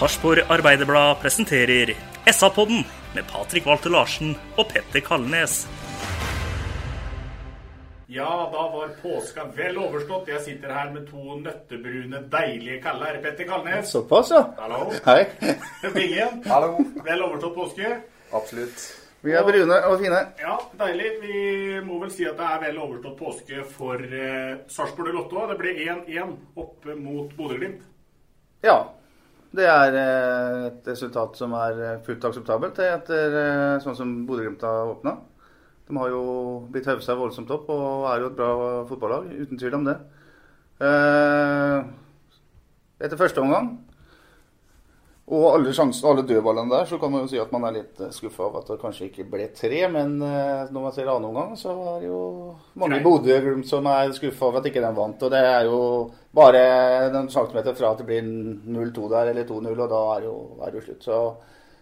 Sarpsborg Arbeiderblad presenterer SA-podden med Patrik Walter Larsen og Petter Kalnes. Ja, da var påska vel overstått. Jeg sitter her med to nøttebrune, deilige kaller. Petter Kalnes. Såpass, ja. Hallo. Hei. Bingen. Hallo. Vel overstått påske. Absolutt. Vi er brune og fine. Ja, deilig. Vi må vel si at det er vel overstått påske for eh, Sarpsborg Lotto. Det ble 1-1 oppe mot Bodø-Glimt. Ja. Det er eh, et resultat som er fullt akseptabelt etter eh, sånn som Bodø-Glimt har åpna. De har jo blitt haussa voldsomt opp og er jo et bra fotballag, uten tvil om det. Eh, Etter første omgang og alle, sjans, alle dødballene der, så kan man jo si at man er litt skuffa over at det kanskje ikke ble tre. Men eh, når man ser annen omgang, så er det jo mange i Bodø-Glimt som er skuffa over at ikke den vant. Og det er jo bare noen centimeter fra at det blir 0-2 der, eller 2-0, og da er det jo, er det jo slutt. Så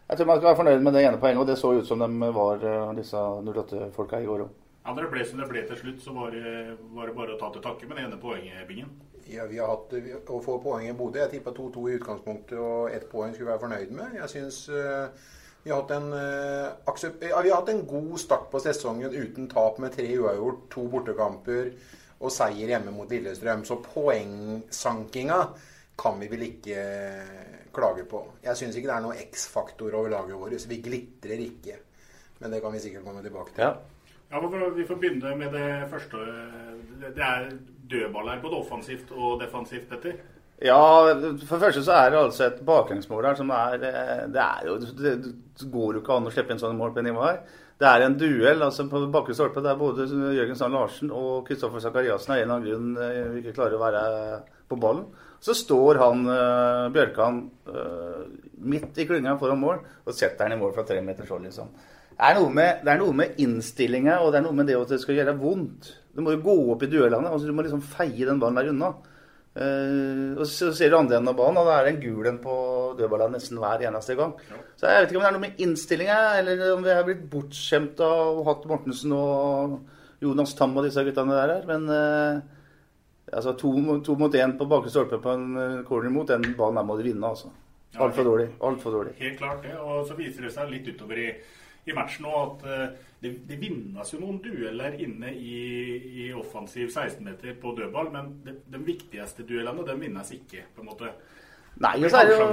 jeg tror man skal være fornøyd med det ene poenget, og det så ut som de var eh, disse 08-folka i går òg. Ja, Når det ble som det ble til slutt, så var det, var det bare å ta til takke med det ene poenget, Bingen. Ja, vi har hatt å få poeng i Bodø. Jeg tippa 2-2 i utgangspunktet, og ett poeng skulle vi være fornøyd med. Jeg syns vi, har en, eh, ja, vi har hatt en god start på sesongen uten tap med tre uavgjort, to bortekamper og seier hjemme mot Lillestrøm. Så poengsankinga kan vi vel ikke klage på. Jeg syns ikke det er noe X-faktor over laget vårt. Vi glitrer ikke. Men det kan vi sikkert komme tilbake til. Ja. Ja, Vi får begynne med det første. Det er dødball her, både offensivt og defensivt, Petter. Ja, for det første så er det altså et baklengsmål her som er eh, Det er jo Det går jo ikke an å slippe inn sånne mål på det nivået her. Det er en duell altså på bakre stolpe der både Jørgen Sand Larsen og Kristoffer Sakariassen av en eller annen grunn eh, ikke klarer å være på ballen. Så står han eh, Bjørkan midt i klynga foran mål og setter den i mål fra tre meters hold, liksom. Det er, noe med, det er noe med innstillinga og det er noe med det at det skal gjøre vondt. Du må jo gå opp i duellene. altså Du må liksom feie den ballen der unna. Uh, og så ser du andre enden av banen, og da er det en gul en på dødballen nesten hver eneste gang. Så jeg vet ikke om det er noe med innstillinga, eller om vi har blitt bortskjemt av Hatt Mortensen og Jonas Tam og disse guttene der. Men uh, altså to, to mot én på bakre stolpe på en eh, corner mot, den banen der må du vinne, altså. Altfor dårlig. Altfor dårlig. Helt klart det. Og så viser det seg litt utover i, i matchen nå at eh, det, det vinnes jo noen dueller inne i, i offensiv 16-meter på dødball, men de, de viktigste duellene de vinnes ikke, på en måte. Nei, og så er det jo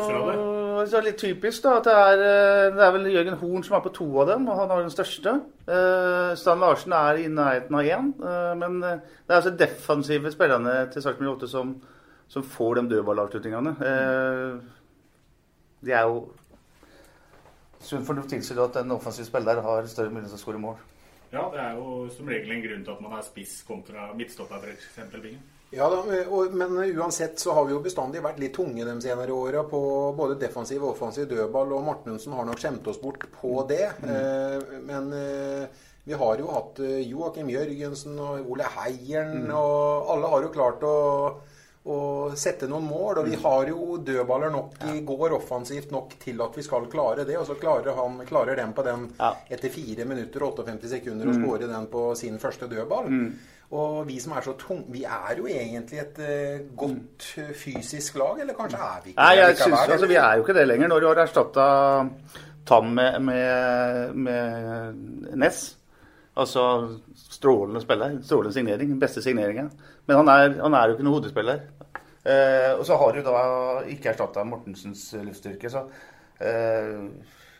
så det litt typisk da, at det er, eh, det er vel Jørgen Horn som er på to av dem, og han har den største. Eh, Stan Larsen er i nærheten av én, eh, men det er altså defensive spillerne til Sarpsborg 8 som, som får de dødballavslutningene. Eh, de er jo Sunn fornuft tilsier at en offensiv spiller har større mulighet til å skåre mål. Ja, det er jo som regel en grunn til at man har spiss kontra midtstopper, f.eks. Bingen. Ja da, og, Men uansett så har vi jo bestandig vært litt tunge de senere åra på både defensiv og offensiv dødball, og Martinsen har nok skjemt oss bort på det. Eh, men eh, vi har jo hatt eh, Joakim Jørgensen og Ole Heieren, og alle har jo klart å å sette noen mål. Og vi har jo dødballer nok i går offensivt nok til at vi skal klare det. Og så klarer han klarer den på den etter 4 minutter og 58 sekunder å Mm. skåre den på sin første dødball. Mm. Og vi som er så tunge Vi er jo egentlig et uh, godt eh, fysisk lag, eller kanskje er vi ikke Nei, jeg synes, altså, Vi er jo ikke det lenger. Når du har erstatta Tam med, med, med Ness Altså strålende spiller. Strålende signering. Beste signeringa. Men han er, han er jo ikke noen hodespiller. Eh, og så har du da ikke erstatta Mortensens luftstyrke, så eh,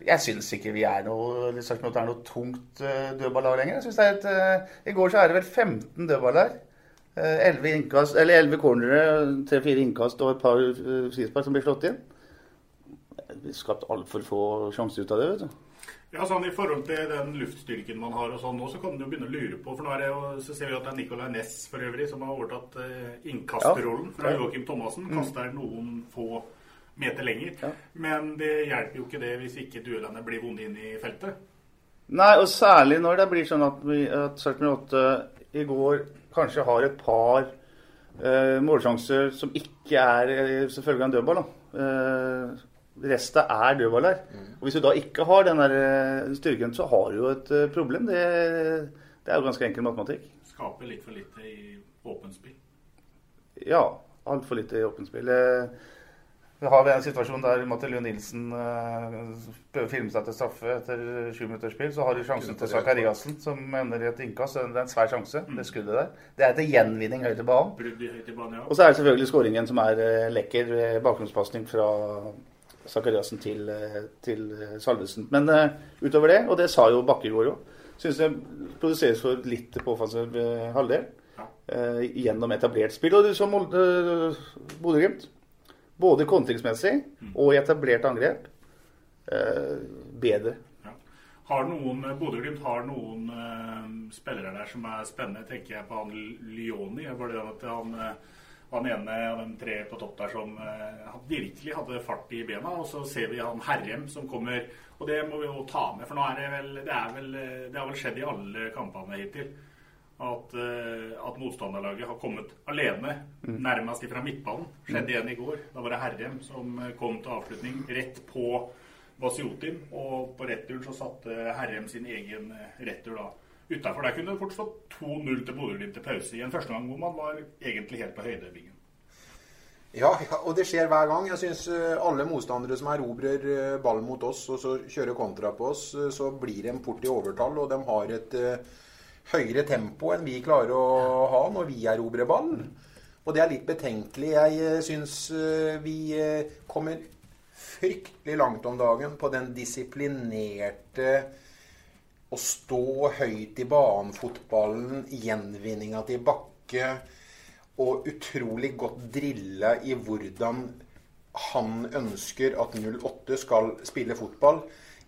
jeg syns ikke vi er noe, sagt, det er noe tungt uh, dødballag lenger. Jeg synes det er et, uh, I går så er det vel 15 dødballer. Uh, 11 innkast, eller 11 cornere, 3-4 innkast og et par uh, frispark som blir slått inn. Vi har skapt altfor få sjanser ut av det. vet du. Ja, sånn I forhold til den luftstyrken man har, og sånn nå, så kan du jo begynne å lure på for nå er det jo, så ser vi at det er Nicolay Næss for øvrig som har overtatt uh, innkasterrollen fra. Joakim Thomassen. Mm. Kaster noen få meter lenger. Men det hjelper jo ikke det hvis ikke duellene blir vonde inn i feltet. Nei, og særlig når det blir sånn at, vi, at Sarpsborg 8 i går kanskje har et par eh, målsjanser som ikke er eh, selvfølgelig en dødball. da. Eh, Resten er dødballer. Og Hvis du da ikke har den der eh, styrken, så har du jo et eh, problem. Det, det er jo ganske enkel matematikk. Skaper litt for lite i åpent spill. Ja, altfor lite i åpent spill. Eh, Vi har en situasjon der Matte Lund Nilsen prøver å filme seg til straffe etter sju minutters spill. Så har du sjansen til Zakariassen, som ender i et innkast. Det er en svær sjanse, det skuddet der. Det er til gjenvinning høyt i banen. Og så er det selvfølgelig skåringen som er lekker. Bakgrunnspasning fra Zakariassen til, eh, til eh, Salvesen. Men eh, utover det, og det sa jo Bakkegård òg, syns det produseres for litt på offensiv halvdel. gjennom etablert spill. Og du så Bodø-Glimt. Både kontringsmessig og i etablert angrep. Bedre. Har noen, Bodø-Glimt har noen uh, spillere der som er spennende. tenker jeg på han Lioni. Var det at han, eh, han ene av de tre på topp der som eh, virkelig hadde fart i bena. Og så ser vi han Herrem som kommer. Og det må vi jo ta med, for nå er det vel Det, er vel, det har vel skjedd i alle kampene hittil. At, eh, at motstanderlaget har kommet alene, Mm. nærmest ifra midtbanen. Skjedde igjen i går. Da var det Herrem som eh, kom til avslutning rett på Vasiotin. Og på returen så satte Herrem sin egen eh, retur da utafor. Der kunne det fort stått 2-0 til Bodø-Glimt til pause i en første gang hvor man var egentlig helt på høydebingen. Ja, ja, og det skjer hver gang. Jeg syns alle motstandere som erobrer eh, ball mot oss og så kjører kontra på oss, eh, så blir det en fort i overtall, og de har et uh, høyere tempo enn vi klarer å ha når vi erobrer ball. Og det er litt betenkelig. Jeg syns vi eh, kommer fryktelig langt om dagen på den disiplinerte å stå høyt i banen-fotballen, gjenvinninga til Bakke og utrolig godt drilla i hvordan han ønsker at 08 skal spille fotball.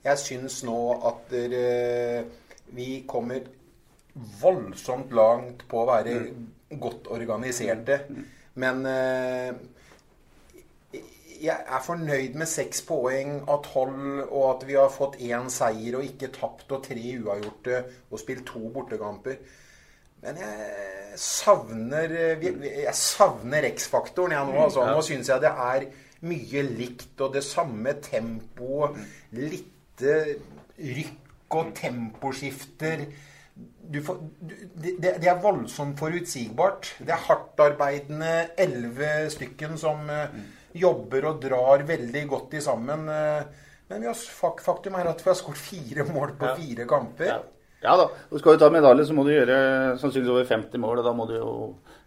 Jeg syns nå at dere, vi kommer voldsomt langt på å være godt organiserte. Men eh, jeg er fornøyd med seks poeng av tolv, og at vi har fått én seier og ikke tapt, og tre uavgjorte og spilt to bortekamper. Men jeg savner Jeg savner X-faktoren, jeg nå. Altså. Nå syns jeg det er mye likt, og det samme tempoet. Litt rykk og temposkifter. Du får, det, det er voldsomt forutsigbart. Det er hardtarbeidende elleve stykken som eh, jobber og drar veldig godt i sammen. eh, men vi har, faktum er at vi har skåret fire mål på fire kamper. Ja da. Og skal du ta medalje, så må du gjøre sannsynligvis over 50 mål. Og da må du jo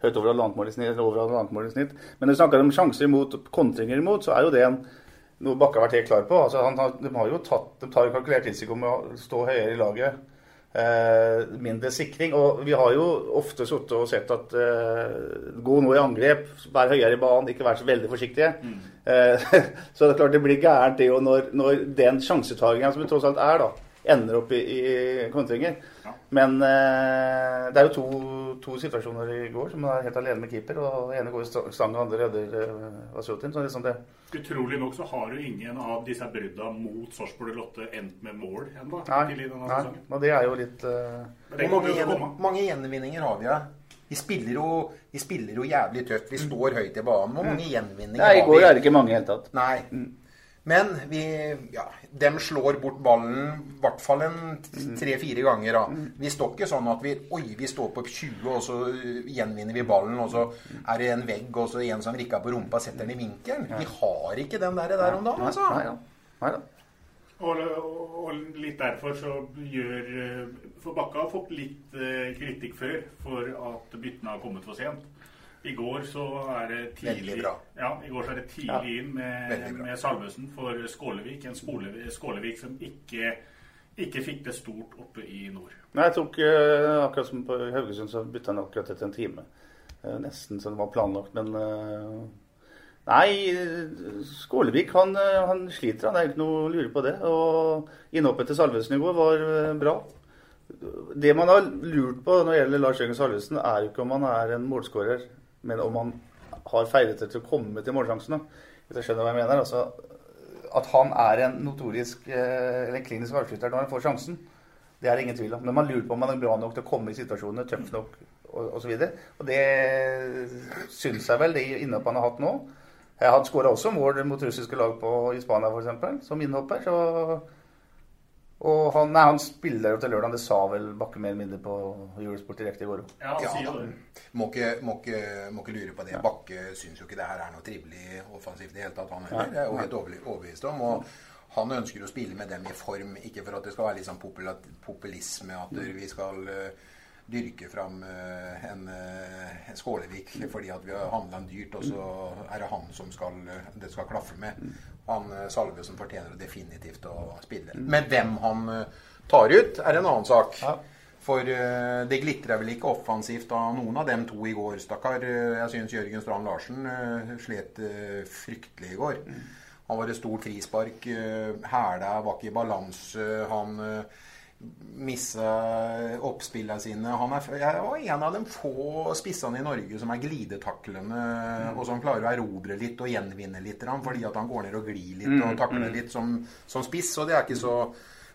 høyt over halvannet snitt. Over halvannet snitt. Men når du snakker om sjanser imot, kontringer imot, så er jo det en noe Bakke har vært helt klar på. Altså, han de har jo tatt, de tar jo kalkulert risiko med å stå høyere i laget. Eh, mindre sikring. Og vi har jo ofte sittet og sett at uh, gå nå i angrep, vær høyere i banen, ikke vær så veldig forsiktige. Eh, så det er klart det blir gærent det jo når, når den sjansetaginga som det tross alt er, da, ender opp i, i kontringer. Men eh, det er jo to, to situasjoner i går som er helt alene med keeper. og Den ene går i sta- stang, og andre redder eh, Vasjotin. Så liksom det, Utrolig nok så har jo ingen av disse brudda mot Sarpsborg Lotte endt med mål ennå. nei, nei, og det er jo litt eh, Men det Hvor mange, mange gjenvinninger har vi? Ja? Vi spiller, jo, vi spiller jo jævlig tøft. Vi står høyt i banen. Hvor mange gjenvinninger har Nei, i går er det ikke mange i det hele tatt. Nei. Men vi, ja, dem slår bort ballen i hvert fall tre-fire ganger. Da. Vi står ikke sånn at vi Oi, vi står på 20, og så gjenvinner vi ballen, og så er det en vegg, og så en som rikker på rumpa, setter den i vinkelen. Vi har ikke den der, der om dagen, altså. Nei, ja. Nei da. Og, og, litt derfor så gjør eh, For Bakke har fått litt eh, kritikk før for at byttene har kommet for sent. I går så er det tidlig, Ja, er det tidlig inn med, med Salvesen for Skålevik. En Skålevik, Skålevik som ikke, ikke fikk det stort oppe i nord. Nei, jeg tok eh, akkurat som på Haugesund, så bytta han akkurat etter en time. Eh, nesten som det var planlagt, men eh, Nei, Skålevik han, han sliter, han. Er ikke noe å lure på det. Og innhoppet til Salvesen i går var bra. Det man har lurt på når det gjelder Lars Jørgen Salvesen, er jo ikke om han er en målskårer, men om han har ferdigheter til å komme til målsjansene. Hvis jeg skjønner hva jeg mener. Altså, at han er en notorisk eh, eller en klinisk avslutter når han får sjansen, det er det ingen tvil om. Men man lurer på om han er bra nok til å komme i situasjonene, tøff nok og osv. Og, og det syns jeg vel det innhoppet han har hatt nå. Han skåra også mål mot russiske lag på, i Spania f.eks., som innhopper. Så, og han, nei, han spiller jo til lørdag, det sa vel Bakke mer eller mindre på Eurosport direkte i går òg. Ja, han sier det. må ikke, må, ikke, må ikke lure på det. Bakke syns jo ikke det her er noe trivelig offensivt i det hele tatt, han heller. Det er jo helt overbevist om. Og han ønsker å spille med dem i form, ikke for at det skal være litt sånn populisme, at vi skal eh, dyrke fram eh, en, eh, en Skålevik fordi at vi har handla han dyrt, og så er det han som skal, det skal klaffe med. Han Salve som fortjener definitivt å spille. Men hvem han eh, tar ut, er en annen sak. For eh, det glitra vel ikke offensivt av noen av dem to i går, stakkar. Eh, Jeg syns Jørgen Strand Larsen eh, slet eh, fryktelig i går. Han var et stort frispark. eh, Hæla var ikke i balanse. Han missa oppspillene sine. Han er, jeg var en av de få spissene i Norge som er glidetaklende, og som klarer å erobre litt og gjenvinne litt, fordi at han går ned og glir litt og takler litt som, som spiss. Og det er så,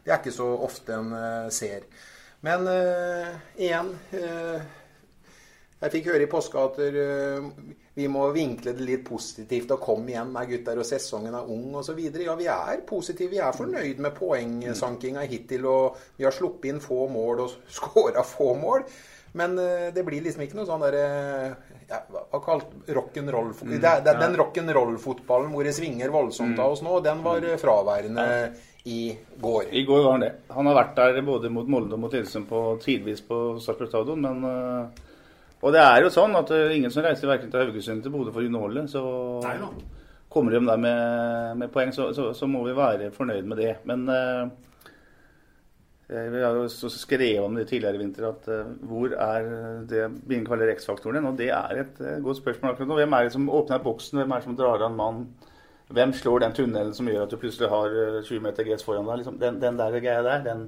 det er ikke så ofte en eh, ser. Men uh, igjen uh, Jeg fikk høre i påska at eh, vi må vinkle det litt positivt og komme igjen med gutter, og sesongen er ung osv. Ja, vi er positive. Vi er fornøyd med poengsankinga hittil. Og vi har sluppet inn få mål og skåra få mål. Men eh, det blir liksom ikke noe sånn derre ja, Hva kalt rock'n'roll det, er- det, er Den rock'n'roll-fotballen hvor det svinger voldsomt av oss nå, den var eh, fraværende i går. I går var han det. Han har vært der både mot Molde og mot Lillesund på tidvis på Sarpsborg stadion, men eh, Og det er jo sånn at er ingen som reiser verken til Haugesund eller til Bodø for å underholde. Så Nei kommer de der med, med poeng, så, så, så må vi være fornøyd med det. Men eh, eh, vi har jo skrevet om det tidligere i vinter, at eh, hvor er det vi kaller X-faktoren hen? Og det er et eh, godt spørsmål akkurat nå. Hvem er det som åpner boksen? Hvem er det som drar av en mann? Hvem slår den tunnelen som gjør at du plutselig har eh, 20 meter gress foran deg? Liksom, den, den der greia der, den,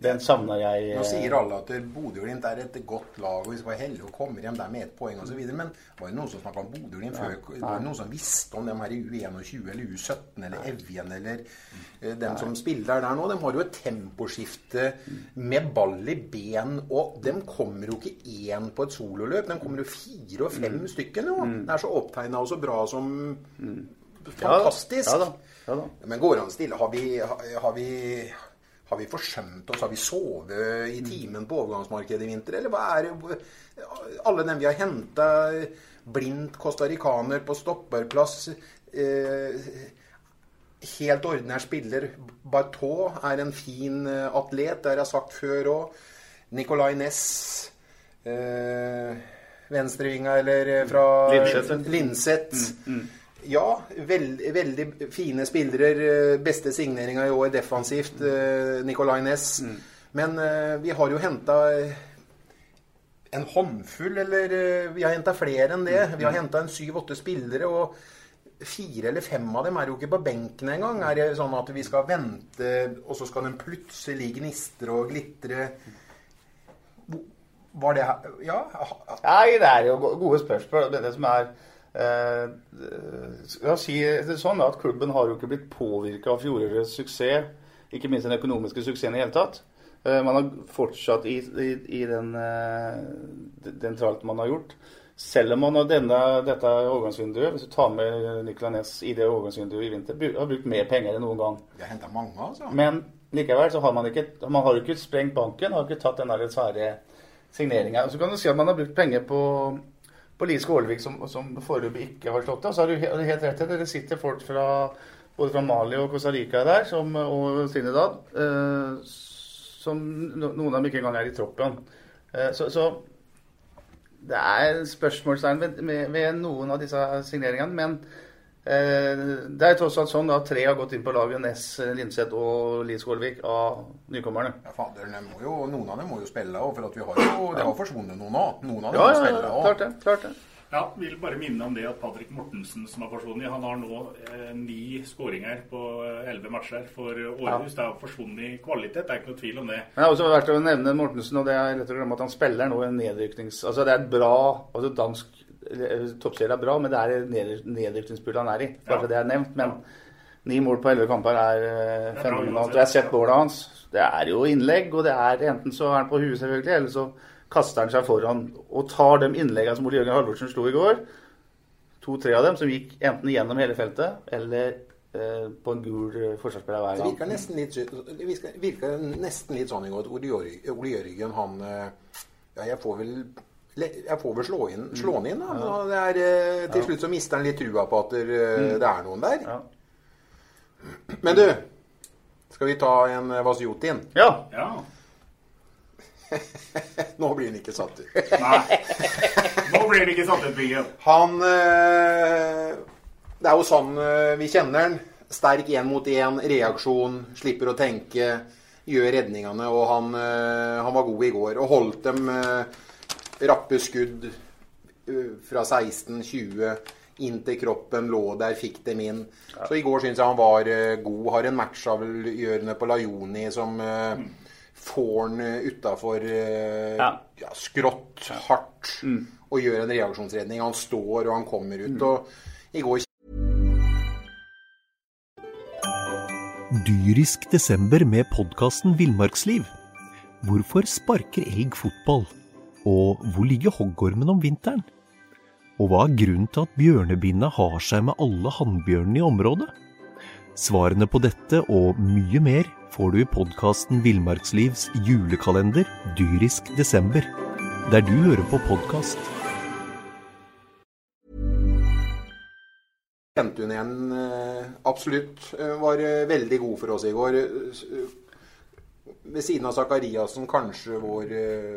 den savna jeg. Nå eh, sier alle at Bodø-Glimt er et godt lag, og vi skal være heldige og kommer hjem der med ett poeng osv. Men var det noen som snakka om Bodø-Glimt før? Var det noen som visste om dem her i U21 eller U17 eller Evjen eller eh, dem som spiller der nå? De har jo et temposkifte med ball i ben, og de kommer jo ikke én på et sololøp. De kommer jo fire og fem stykker nå. Det er så opptegna og så bra som Fantastisk. Ja, da. Ja, da. Men går det an stille? Har vi, har vi har vi forsømt oss? Har vi sovet i timen på overgangsmarkedet i vinter? Eller hva er det Alle dem vi har henta, blindt costaricaner på stopperplass eh, Helt ordinær spiller. Bartot er en fin eh, atlet, det har jeg sagt før òg. Nicolay Næss. Eh, Venstrevinga eller eh, fra Linseth. Ja, veld, veldig fine spillere. eh, Beste signeringa i år defensivt, eh, Nicolay Næss. Men eh, vi har jo henta en håndfull, eller eh, vi har henta flere enn det. Vi har henta en syv-åtte spillere. og Fire eller fem av dem er jo ikke på benken engang. Er det sånn at vi skal vente, og så skal den plutselig gnistre og glitre? Var det her Ja? Nei, det er jo gode spørsmål. Det, det som er eh, si det sånn at klubben har jo ikke blitt påvirka av fjorårets suksess, ikke minst den økonomiske suksessen i hele tatt. Eh, man har fortsatt i, i, i den, eh, den tralten man har gjort. Selv om man har denne, dette overgangsvinduet, hvis du tar med Nicolay Næss i det overgangsvinduet i vinter, har brukt mer penger enn noen gang. Vi har henta mange, altså. Men likevel så har man ikke Man har ikke sprengt banken, har ikke tatt den der svære signeringa. Så kan du si at man har brukt penger på på Lise Ålevik som, som foreløpig ikke har slått det. Og så har du helt rett i det. Det sitter folk fra både fra Mali og Costa Rica der, som, og Trinidad, eh, som noen av dem ikke engang er i troppen. Eh, så, så det er spørsmålstegn ved, ved noen av disse signeringene. Men det er tross alt sånn at tre har gått inn på laget. Ness, Linseth og Lie Skålvik av nykommerne. Ja, fader, de må jo, Noen av dem må jo spille òg, for at vi har jo, det har forsvunnet noen òg. Noen av dem Ja, må ja, spille ja, klart det. klart det. Ja, vil bare minne om det at Patrick Mortensen, som har forsvunnet, han har nå eh, ni skåringer på eh, elleve matcher for Århus. Det har forsvunnet kvalitet, det er ikke noe tvil om det. Men det er også verdt å nevne Mortensen, og det er lett å glemme at han spiller nå en nedryknings... Altså det er et bra altså Dansk eh, toppserie er bra, men det er et han er i. Bare Ja. så det er nevnt. Men ni mål på elleve kamper er eh, fenomenalt. Jeg har sett målet hans. Det er jo innlegg, og det er enten så er han på huet, selvfølgelig, eller så kaster han seg foran og tar de innleggene som Ole Jørgen Halvorsen slo i går. To-tre av dem som gikk enten gjennom hele feltet eller eh, på en gul forsvarsspiller hver gang. det virker nesten litt sånn i går at Ole Jørgen, han Ja, jeg får vel jeg får vel slå, inn, slå han inn, da. Men det er, eh, til slutt så mister han litt trua på at det, det er noen der. Ja. Men du, skal vi ta en eh, Vasjotin? Ja. Ja. Nå blir han ikke satt ut. Nei. Nå blir han ikke satt ut, Biggen. Han eh, Det er jo sånn eh, vi kjenner han. Sterk én mot én, reaksjon, slipper å tenke, gjør redningene. Og han, eh, han var god i går. Og holdt dem eh, rappe skudd eh, fra 16-20 inn til kroppen, lå der, fikk dem inn. Så i går syns jeg han var eh, god. Har en matchavgjørende på Lajoni som eh, får han utafor Ja. ja, skrått, hardt, og gjør en reaksjonsredning. Han står, og han kommer ut. Og i går Dyrisk desember med podkasten Villmarksliv. Hvorfor sparker elg fotball? Og hvor ligger hoggormen om vinteren? Og hva er grunnen til at bjørnebinna har seg med alle hannbjørnene i området? Svarene på dette og mye mer får du i podkasten Villmarkslivs julekalender Dyrisk desember, der du hører på podkast. kjente hun igjen eh, absolutt. eh, Var eh, veldig god for oss i går. Eh, eh, Ved siden av Zakariassen kanskje vår,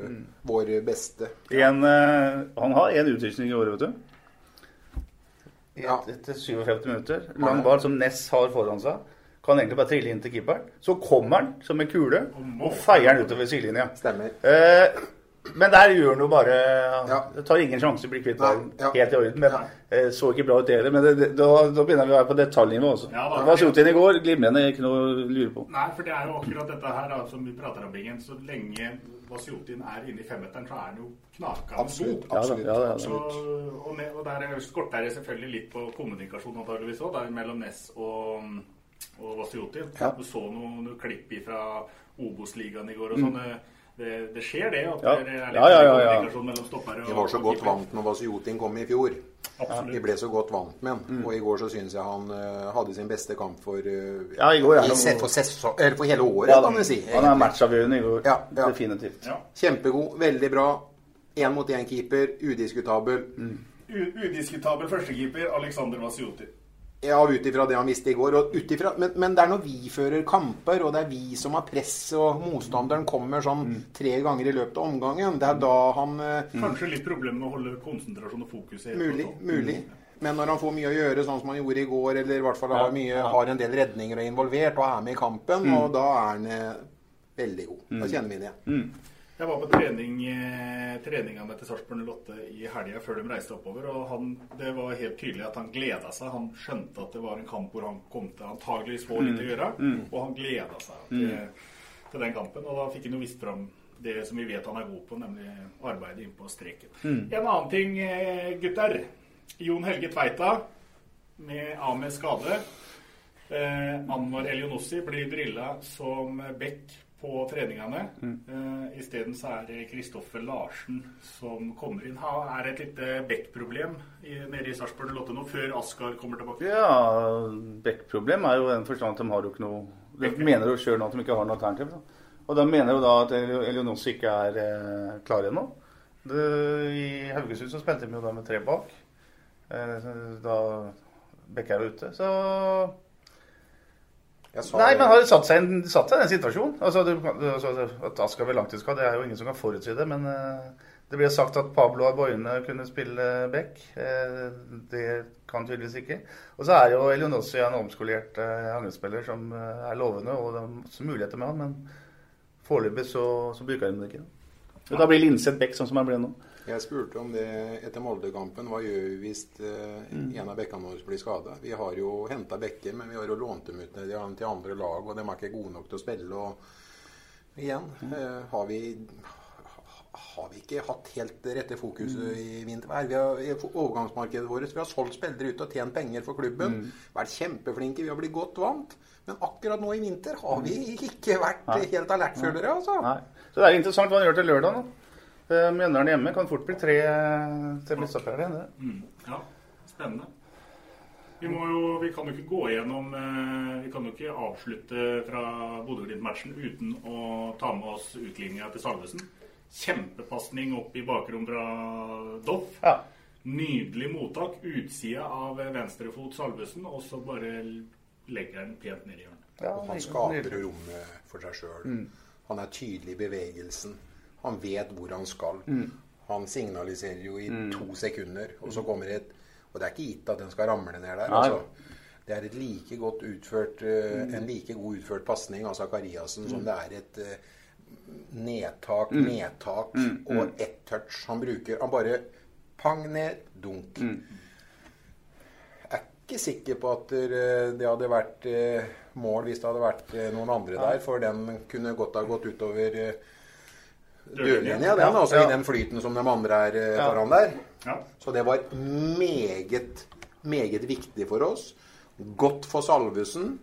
mm. vår beste. En, eh, han har én utvisning i året, vet du. Ja. Etter 57 minutter. Lang ball som Ness har foran seg. Kan egentlig bare trille inn til keeperen. Så kommer han som en kule og feier han utover sidelinja. Stemmer. Eh, men der gjør han jo bare Ja. Det tar ingen sjanse, blir kvitt ballen. Ja. Helt i orden. Men Ja. eh, så ikke bra ut det heller. Men det, det, da, da begynner vi å være på detaljnivå også. Ja, da. det var Sotin i går. Glimrende, ikke noe å lure på. Nei, for det er jo akkurat dette her da, som vi prater om, Bingen. Så lenge Vasjotin er inne i femmeteren, så er han jo knakende Absolutt. god. Absolutt. ja da, ja. Så, og, med, og der skorter det selvfølgelig litt på kommunikasjon antageligvis der mellom Ness og, og Vasjotin. Ja. Du så noen, noe klipp fra Obos-ligaen i går og sånn. eh, Det, det skjer det, at Mm. Ja. det er litt Ja, ja, ja, ja. mellom stoppere og Vi var så godt vant med Vasjotin kom i fjor. Vi ble så godt vant med han. Og i går så syns jeg han uh, hadde sin beste kamp for, uh, Ja, i går er i han- for, sesong, eller for hele året, Ja, kan vi si. Han er matchavgjørende i går. Ja, ja. Definitivt. Ja. Kjempegod, veldig bra. Én mot én-keeper, udiskutabel. U- Udiskutabel førstekeeper Alexander Vasjotin. Ja, ut ifra det han visste i går. Og ut men, men det er når vi fører kamper, og det er vi som har press, og motstanderen kommer sånn tre ganger i løpet av omgangen, det er da han eh, Kanskje litt problemer med å holde konsentrasjon og fokus. Mulig. mulig. Men når han får mye å gjøre, sånn som han gjorde i går, eller i hvert fall har, mye, har en del redninger og er involvert, og er med i kampen, og da er han eh, veldig god. Da kjenner vi det igjen. Jeg var på trening, eh, treningene til Sarpsborg 08 i helga før de reiste oppover. og han, Det var helt tydelig at han gleda seg. Han skjønte at det var en kamp hvor han kom til antageligvis få litt å gjøre. Og han gleda seg til, til den kampen. Og da fikk han jo vist fram det som vi vet han er god på, nemlig arbeidet inn på streken. En annen ting, eh, gutter. Jon Helge Tveita med av med skade. Eh, Anwar Elionossi blir drilla som back på treningene. Eh, Isteden så er det Kristoffer Larsen som kommer inn. Han er et lite back-problem nede i Sarpsborg 08 nå, før Askar kommer tilbake. Ja, Beck-problem er jo den forstand at de har jo ikke noe De mener jo sjøl at de ikke har noe alternativ. Da. Og de mener jo da at Elionossi ikke er eh, klar ennå. I Haugesund så spilte de jo da med tre bak. Eh, da Beck er ute. Så Nei, men har de satt seg, i den situasjonen? Altså, du, altså, At Asker blir langtidsskadd, det er jo ingen som kan forutsi det. Men eh, Det ble sagt at Pablo Arboine kunne spille back. Eh, det kan tydeligvis ikke. Og så er jo Elionossi en omskolert eh, angrepsspiller som er lovende, og det er masse muligheter med han, men foreløpig så, så bruker han det ikke. Og da blir Linseth back sånn som han ble nå. Jeg spurte om det etter Molde-kampen. Hva gjør vi hvis eh, en av bekkene våre blir skada? Vi har jo henta bekker, men vi har jo lånt dem ut til til andre lag, og de er ikke gode nok til å spille. Og igjen, eh, har vi har vi ikke hatt helt rette fokuset i vinter. Vi har, I overgangsmarkedet vårt vi har solgt spillere ut og tjent penger for klubben. Vært kjempeflinke. Vi har blitt godt vant. Men akkurat nå i vinter har vi ikke vært Nei. helt alertfølere, altså. Nei. Så det er interessant hva han gjør til lørdag. nå. Eh, Mjøndalen hjemme kan fort bli tre til midtstoppere igjen. Mm. Ja, spennende. Vi, må jo, vi kan jo ikke gå gjennom eh, Vi kan jo ikke avslutte fra Bodø-Glimt-matchen uten å ta med oss utligninga til Salvesen. Kjempepasning opp i bakrom fra Doff. Ja. Nydelig mottak. Utsida av venstrefot Salvesen, og så bare legger han pent ned i hjørnet. Ja, han skaper jo rommet for seg sjøl. Mm. Han er tydelig i bevegelsen. Han vet hvor han skal. Mm. Han signaliserer jo i Mm. to sekunder, og så kommer et Og det er ikke gitt at den skal ramle ned der. Altså. Det er et like godt utført, uh, Mm. en like god utført pasning av Zakariassen som Mm. det er et uh, nedtak, Mm. nedtak Mm. og Mm. ett touch han bruker. Han bare pang ned, dunk. Mm. Jeg er ikke sikker på at eh, det hadde vært mål hvis det hadde vært noen andre der, for den kunne godt ha gått utover Dørlinja. den, altså ja. i den flyten som de andre er eh, Ja. foran der. Ja. Så det var meget, meget viktig for oss. Godt for Salvesen,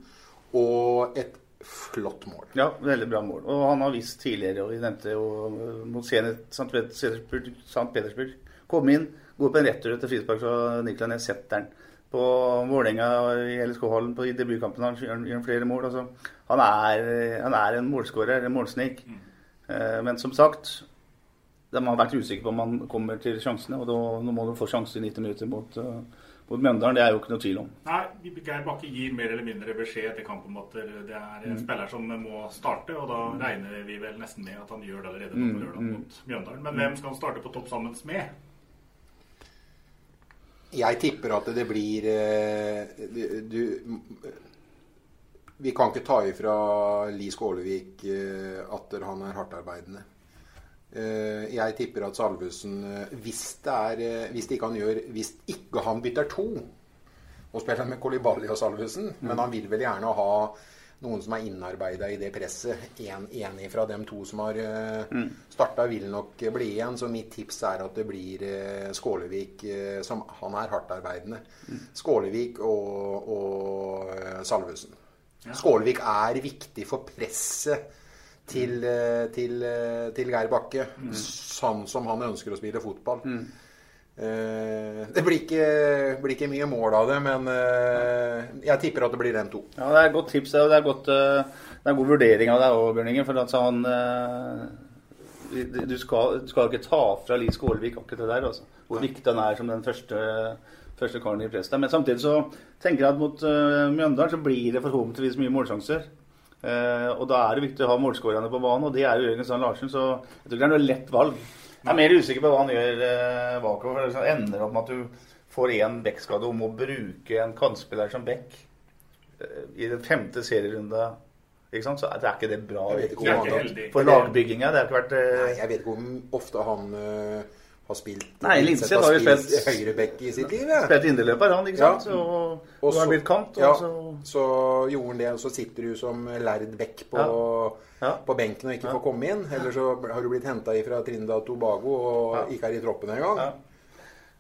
og et flott mål. Ja, veldig bra mål. Og han har vist tidligere, og vi nevnte jo eh, mot St. Petersburg, St. Petersburg. Kom inn, gå på en retur etter frispark fra Niklas Næss, setter den. På Vålerenga i LSK-hallen i debutkampen han gjør gjør flere mål. Altså, han, er, han er en målskårer, en målsnik. Eh, Men som sagt, de har vært usikre på om han kommer til sjansene. Og da, nå må de få sjanse i 90 minutter mot, eh, mot Mjøndalen. Det er jo ikke noe tvil om. Nei, Geir Bakke gir mer eller mindre beskjed etter kampen om at det er en Mm. spiller som må starte, og da regner vi vel nesten med at han gjør det allerede Mm, på lørdag mm. mot Mjøndalen. Men hvem skal han starte på topp sammen med? Jeg tipper at det blir eh, du, du, Vi kan ikke ta ifra Li Skålevik eh, at han er hardtarbeidende. Eh, Jeg tipper at Salvesen eh, Hvis det er Hvis det ikke han gjør Hvis ikke han bytter to og spiller med Kolibali og Salvesen, men han vil vel gjerne ha noen som er innarbeida i det presset. En, en fra dem to som har uh, Mm. starta, vil nok bli igjen. Så mitt tips er at det blir Skålevik som Han er hardtarbeidende. Skålevik og, og Salvesen. Skålevik er viktig for presset til, eh, til, eh, til Geir Bakke. Sånn som han ønsker å spille fotball. Mm. det blir ikke, blir ikke mye mål av det, men eh, jeg tipper at det blir dem to. Ja, det er et godt tips. Det er, godt, eh, det er en god vurdering av deg òg, Bjørn Inge. For altså, han eh, Du skal, du skal ikke ta fra Lie Skålevik akkurat det der. Altså. Hvor viktig han er som den første, første karen i press. Men samtidig så tenker jeg at mot uh, Mjøndalen så blir det forhåpentligvis mye målsjanser. Uh, og da er det viktig å ha målskårerne på banen, og det er jo Jørgen Sand Larsen. Så jeg tror ikke det er noe lett valg. Jeg er mer usikker på hva han gjør uh, bakover. Det ender opp med at du får én bekkskade om å bruke en kantspiller som bekk uh, i den femte serierunda. Ikke sant? Så det er ikke det bra ikke for lagbygginga. Det har ikke vært Nei, jeg vet ikke om ofte han har spilt Nei, Linseth har jo spilt- høyreback i sitt liv. ja. Spilt indreløper, han, ikke sant? Og- og har blitt kant, og Ja, så- så gjorde han det, og så sitter du som lærd back på, på benken og ikke Ja. får komme inn. Eller så har du blitt henta fra Trinidad og Tobago og ikke er i troppen engang.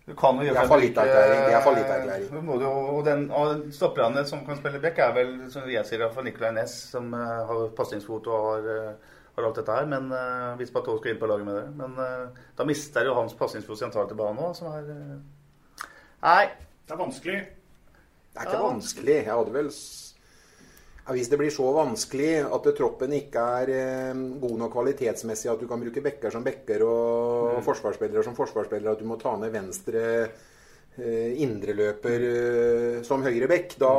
Du kan jo gjøre er fallitterklæring. Det er fallitterklæring. Eh, Og den og stopperne som kan spille back, er vel, som jeg sier, fra Nicolay Næss, som eh, har pasningsfot og har, eh, har alt dette her. Men uh, hvis Bateau skal inn på laget med det. Men uh, da mister jo hans pasningsfot sentralt i banen òg, som er uh, Nei. Det er vanskelig. Det er ikke vanskelig. Jeg hadde vel ja, Hvis det blir så vanskelig at troppen ikke er eh, god nok kvalitetsmessig, at du kan bruke bekker som bekker og Mm. forsvarsspillere som forsvarsspillere, at du må ta ned venstre eh, indreløper eh, som høyre bekk, da,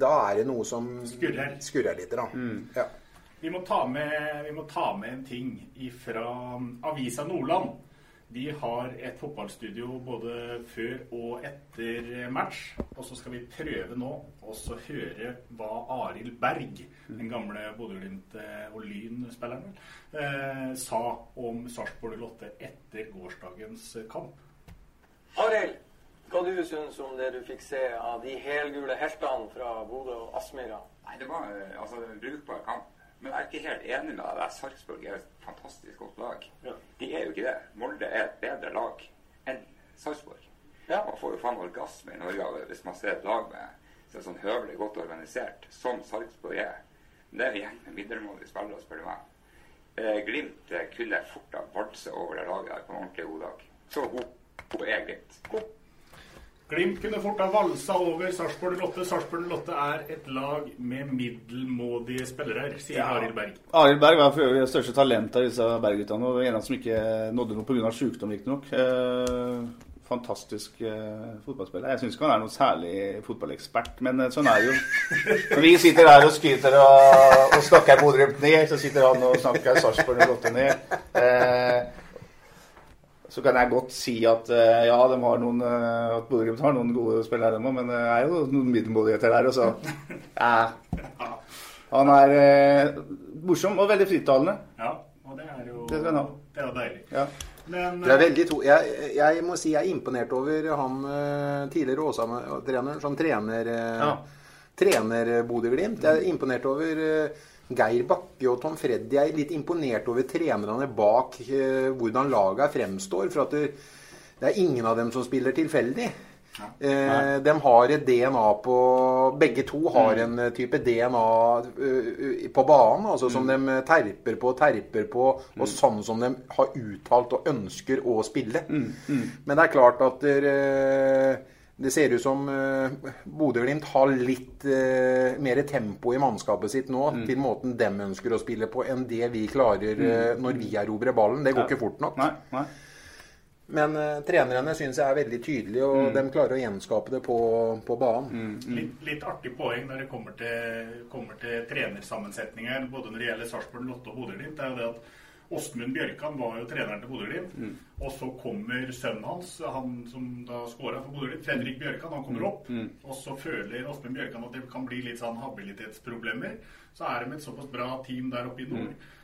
da er det noe som Skurrer. skurrer litt. Da. Ja. Vi må ta med, vi må ta med en ting fra Avisa Nordland. De har et fotballstudio både før og etter match. Og så skal vi prøve nå å høre hva Arild Berg, den gamle Bodø-Glimt og Lyn-spilleren, eh, sa om Sarpsborg Lotte etter gårsdagens kamp. Arild, hva du syns om det du fikk se av de helgule heltene fra Bodø og Aspmyra? Nei, Det var altså, en brukbar kamp. Men jeg er ikke helt enig med deg. Sarpsborg er et fantastisk godt lag. Ja. De er jo ikke det. Molde er et bedre lag enn Sarpsborg. Ja. Man får jo faen orgasme i Norge hvis man ser et lag med sånn høvelig godt organisert, som Sarpsborg er. Det er en gjeng med middelmådige spillere, spør du meg. Eh, glimt eh, kunne fort ha valsa over det laget her på en ordentlig god dag. Så god, god er Glimt. God. Glimt kunne fort ha valsa over Sarpsborg Lotte. Sarpsborg Lotte er et lag med middelmådige spillere, sier ja. Arild Berg. Arild Berg var for øvrig det største talentet av disse Berg-guttene. Og en av dem som ikke nådde noe pga. sykdom, riktignok. Eh, fantastisk eh, fotballspiller. Jeg syns ikke han er noen særlig fotballekspert, men eh, sånn er det jo. Når vi sitter her og skryter og, og snakker Bodø-Glimt ned, så sitter han og snakker Sarpsborg Lotte ned. Eh, så kan jeg godt si at uh, ja, de har noen, uh, at Bodø-Glimt har noen gode spillere, de men det er jo noen middelmådigheter der. Også. Ja. Han er eh, morsom og veldig frittalende. Ja, og det er jo det det er deilig. Ja. Men, det er veldig to jeg, jeg, må si jeg er imponert over han tidligere Åsane-treneren som trener, ja. trener Bodø-Glimt. Jeg er imponert over Geir Bakke og Tom Freddy er litt imponert over trenerne bak eh, hvordan laget fremstår. For at det, det, er ingen av dem som spiller tilfeldig. Ja. Eh, de har et DNA på Begge to har mm. en eh, type DNA uh, på banen. Altså mm. Som de terper på og terper på, mm. og sånn som de har uttalt og ønsker å spille. Mm. mm. Men det er klart at uh, det ser ut som uh, Bodø-Glimt har litt uh, mer tempo i mannskapet sitt nå mm. til måten de ønsker å spille på, enn det vi klarer uh, når vi erobrer ballen. Det går ja. ikke fort nok. Nei, nei. Men uh, trenerne syns jeg er veldig tydelige, og mm. de klarer å gjenskape det på, på banen. Mm. mm. Litt, litt, artig poeng når det kommer til, kommer til trenersammensetninger, både når det gjelder Sarpsborg, Lotte og Bodø-Glimt, er jo det at Åsmund Bjørkan var jo treneren til Bodø-Glimt. Mm. Og så kommer sønnen hans, han som da scora for Bodø-Glimt, Fredrik Bjørkan, han kommer mm. opp. Mm. Og så føler Åsmund Bjørkan at det kan bli litt sånn habilitetsproblemer. Så er de et såpass bra team der oppe i nord. Mm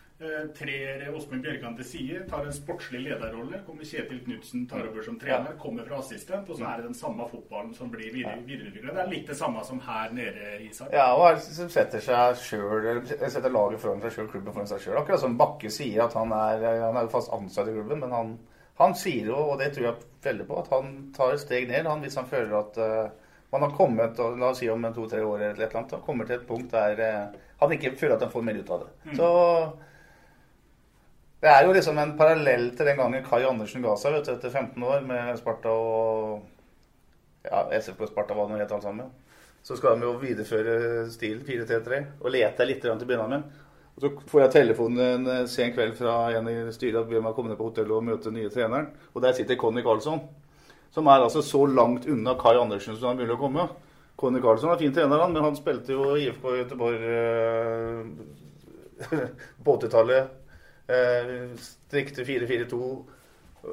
trer Åsmund Bjørkan til side, tar en sportslig lederrolle. Kommer Kjetil Knutsen, tar over som trener, kommer fra assistent. Og så er det den samme fotballen som blir videreutvikla. Det er litt det samme som her nede, Isak. Ja, og som setter seg selv, setter laget foran seg sjøl, klubben foran seg sjøl. Akkurat som Bakke sier at han er, han er fast ansatt i klubben, men han, han sier jo, og det tror jeg veldig på, at han tar et steg ned han, hvis han føler at uh, man har kommet la oss si om to-tre år eller et eller annet, kommer til et punkt der uh, han ikke føler at han får mer ut av det. Mm. Så det er jo liksom en parallell til den gangen Kai Andersen ga seg vet du, etter 15 år med Sparta og ja, SFK Sparta var det nå helt alt sammen. Så skal de jo videreføre stilen 4-3-3 og lete litt til å begynne med. Og Så får jeg telefonen en eh, sen kveld fra en i styret at vi må komme ned på hotellet og møte den nye treneren. Og der sitter Conny Karlsson, som er altså så langt unna Kai Andersen som han mulig å komme. Conny Karlsson er fin trener, men han spilte jo IFK Göteborg eh, på 80-tallet Eh, strikte 4-4-2,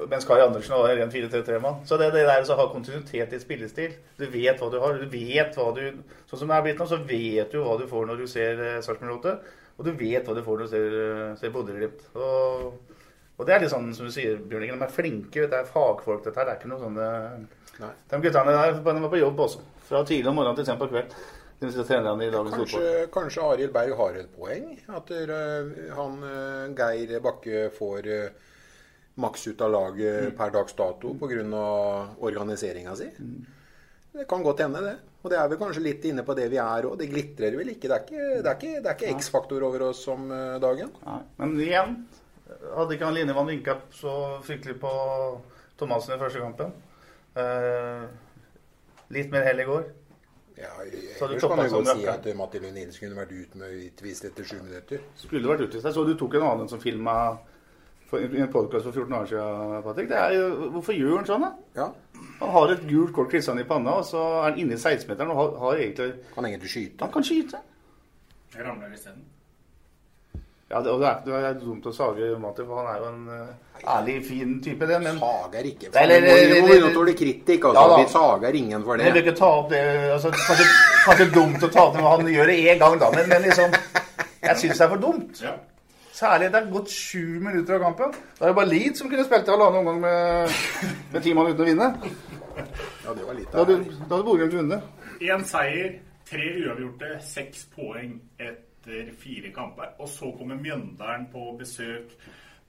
mens Kari Andersen var en 4-3-3-mann. Så det, det der å ha kontinuitet i spillestil Du vet hva du har. du vet hva du, Sånn som det er blitt nå, så vet du hva du får når du ser eh, Sarpsborg 8. Og du vet hva du får når du ser, eh, ser Bodø-Glimt. Og, og, det er litt sånn som du sier, Bjørn De er flinke. Det er fagfolk, dette her. Det er ikke noe sånn De guttene der de var på jobb også. Fra tidlig om morgenen til sent på kveld. Kanskje, kanskje Arild Berg har et poeng? At uh, han uh, Geir Bakke får uh, maks ut av laget mm. per dags dato pga. organiseringa si. Mm. Det kan godt hende, det. Og det er vel kanskje litt inne på det vi er òg. Det glitrer vel ikke. Det er ikke, det ikke, ikke X-faktor over oss om dagen. Nei. Men igjen, hadde ikke han Linevann vinka så fryktelig på Thomassen i første kampen. litt mer hell i går. Ja, jeg kan du godt si at Matti Lund skulle kunne vært ute med utvist etter sju minutter. Skulle vært utvist. Jeg så du tok en annen som filma i en podkast for 14 år siden, Patrick. Det er, hvorfor gjør han sånn, da? Ja. Han har et gult kort klistret i panna, og så er han inne i 16-meteren og har, har, egentlig Kan egentlig skyte. Han kan skyte. Jeg ramler isteden. Ja, det, og det er, det er dumt å sage Mati, for han er jo en uh, ærlig, fin type, det, men Sager ikke. For eller- Vi må å tåle kritikk. Altså. Ja, vi sager ingen for Men Jeg vil ikke ta opp det altså, kanskje, kanskje dumt å ta opp det, men han gjør det én gang, da. Men, men liksom Jeg syns det er for dumt. Særlig det er gått sju minutter av kampen. Da er det bare Leeds som kunne spilt i halvannen omgang med, med ti mann uten å vinne. Ja, det var litt Da hadde, Bodø-Glimt vunnet. Én seier, tre uavgjorte, seks poeng etter fire kamper. Og så kommer Mjøndalen på besøk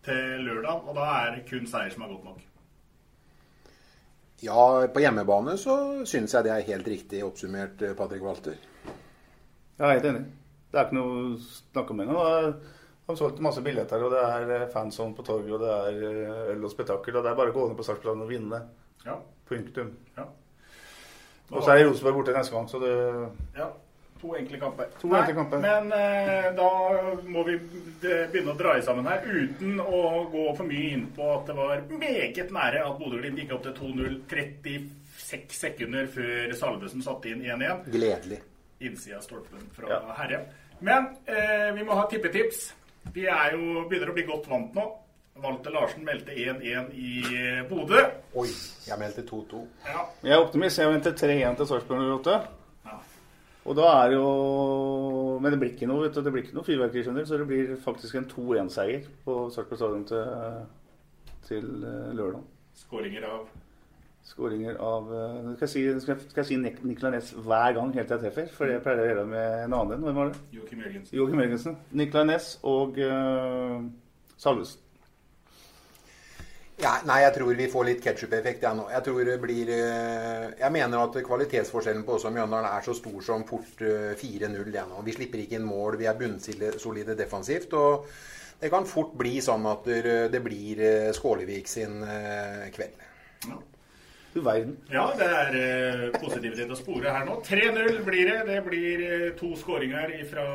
til lørdag, og da er det kun seier som er godt nok. Ja, på hjemmebane så syns jeg det er helt riktig oppsummert, eh, Patrick Walter. Jeg er helt enig. Det er ikke noe å snakke om engang. De har solgt masse billetter, og det er eh, fanzone på torget, og det er eh, øl og spetakkel. Og det er bare å gå ned på startplanen og vinne. Ja. Punktum. Ja. Og så er Rosenborg borte neste gang, så det Ja. To enkle kamper. To enkle kamper. Men eh, da må vi begynne å dra i sammen her, uten å gå for mye inn på at det var meget nære at Bodø-Glimt gikk opp til 2-0 36 sekunder før Salvesen satte inn 1-1. Gledelig. Innsida av stolpen fra Ja. Herre. Men eh, vi må ha tippetips. Vi er jo, begynner å bli godt vant nå. Walter Larsen meldte 1-1 i eh, Bodø. Oi, jeg meldte 2-2. Ja. Jeg er optimist. Jeg venter 3-1 til Sarpsborg 08. Og da er jo Men det blir ikke noe, vet du, det blir ikke noe fyrverkeri, skjønner du, så det blir faktisk en 2-1-seier på Sarpsborg stadion til, til eh, lørdag. Skåringer av Skåringer av eh, Skal jeg si, skal jeg, skal jeg si Nik Niklas Næss hver gang helt til jeg treffer? For det pleier jeg å gjøre med en annen en. Hvem var det? Joakim Jørgensen. Joakim Jørgensen. Niklas Næss og uh, Salvesen. Ja, nei, jeg tror vi får litt ketsjup-effekt, jeg nå. Jeg tror det blir eh, Jeg mener at kvalitetsforskjellen på oss og Mjøndalen er så stor som fort eh, 4-0 det nå. Vi slipper ikke inn mål, vi er bunnsolide defensivt. Og det kan fort bli sånn at det det blir eh, Skålevik sin eh, kveld. Du verden. Ja, det er eh, positivitet å spore her nå. 3-0 blir det. Det blir eh, to skåringer fra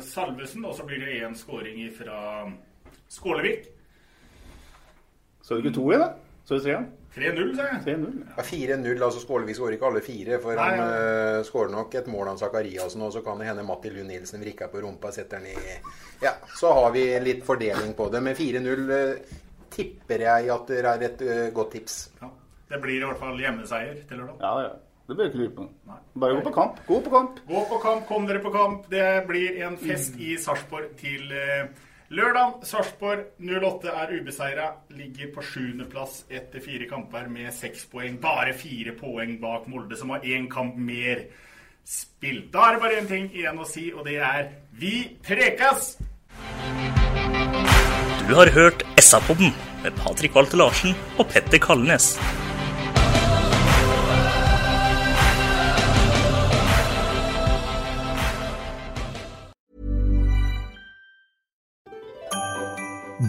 Salvesen, og så blir det én skåring fra Skålevik. Så du ikke to igjen, da? Så du tre igjen? 3-0, sa jeg. 3-0. Ja, 4-0, altså Skålevik skårer ikke alle fire. For Nei, han ja. eh, skårer nok et mål av Zakariassen, og så kan det hende Matti Lund Nilsen vrikker på rumpa, setter den i Ja, så har vi litt fordeling på det. Men 4-0 eh, tipper jeg at det er et eh, godt tips. Det blir i hvert fall hjemmeseier til lørdag. Ja, ja. Det bør du ikke lure på. Bare gå på kamp. Gå på kamp. Gå på kamp, kom dere på kamp. Det blir en fest i Sarpsborg til eh, lørdag. Sarpsborg 08 er ubeseira, ligger på sjuendeplass etter fire kamper med seks poeng. Bare fire poeng bak Molde, som har én kamp mer spilt. Da er det bare én ting igjen å si, og det er vi prekas! Du har hørt SA-podden med Patrik Walter Larsen og Petter Kalnes.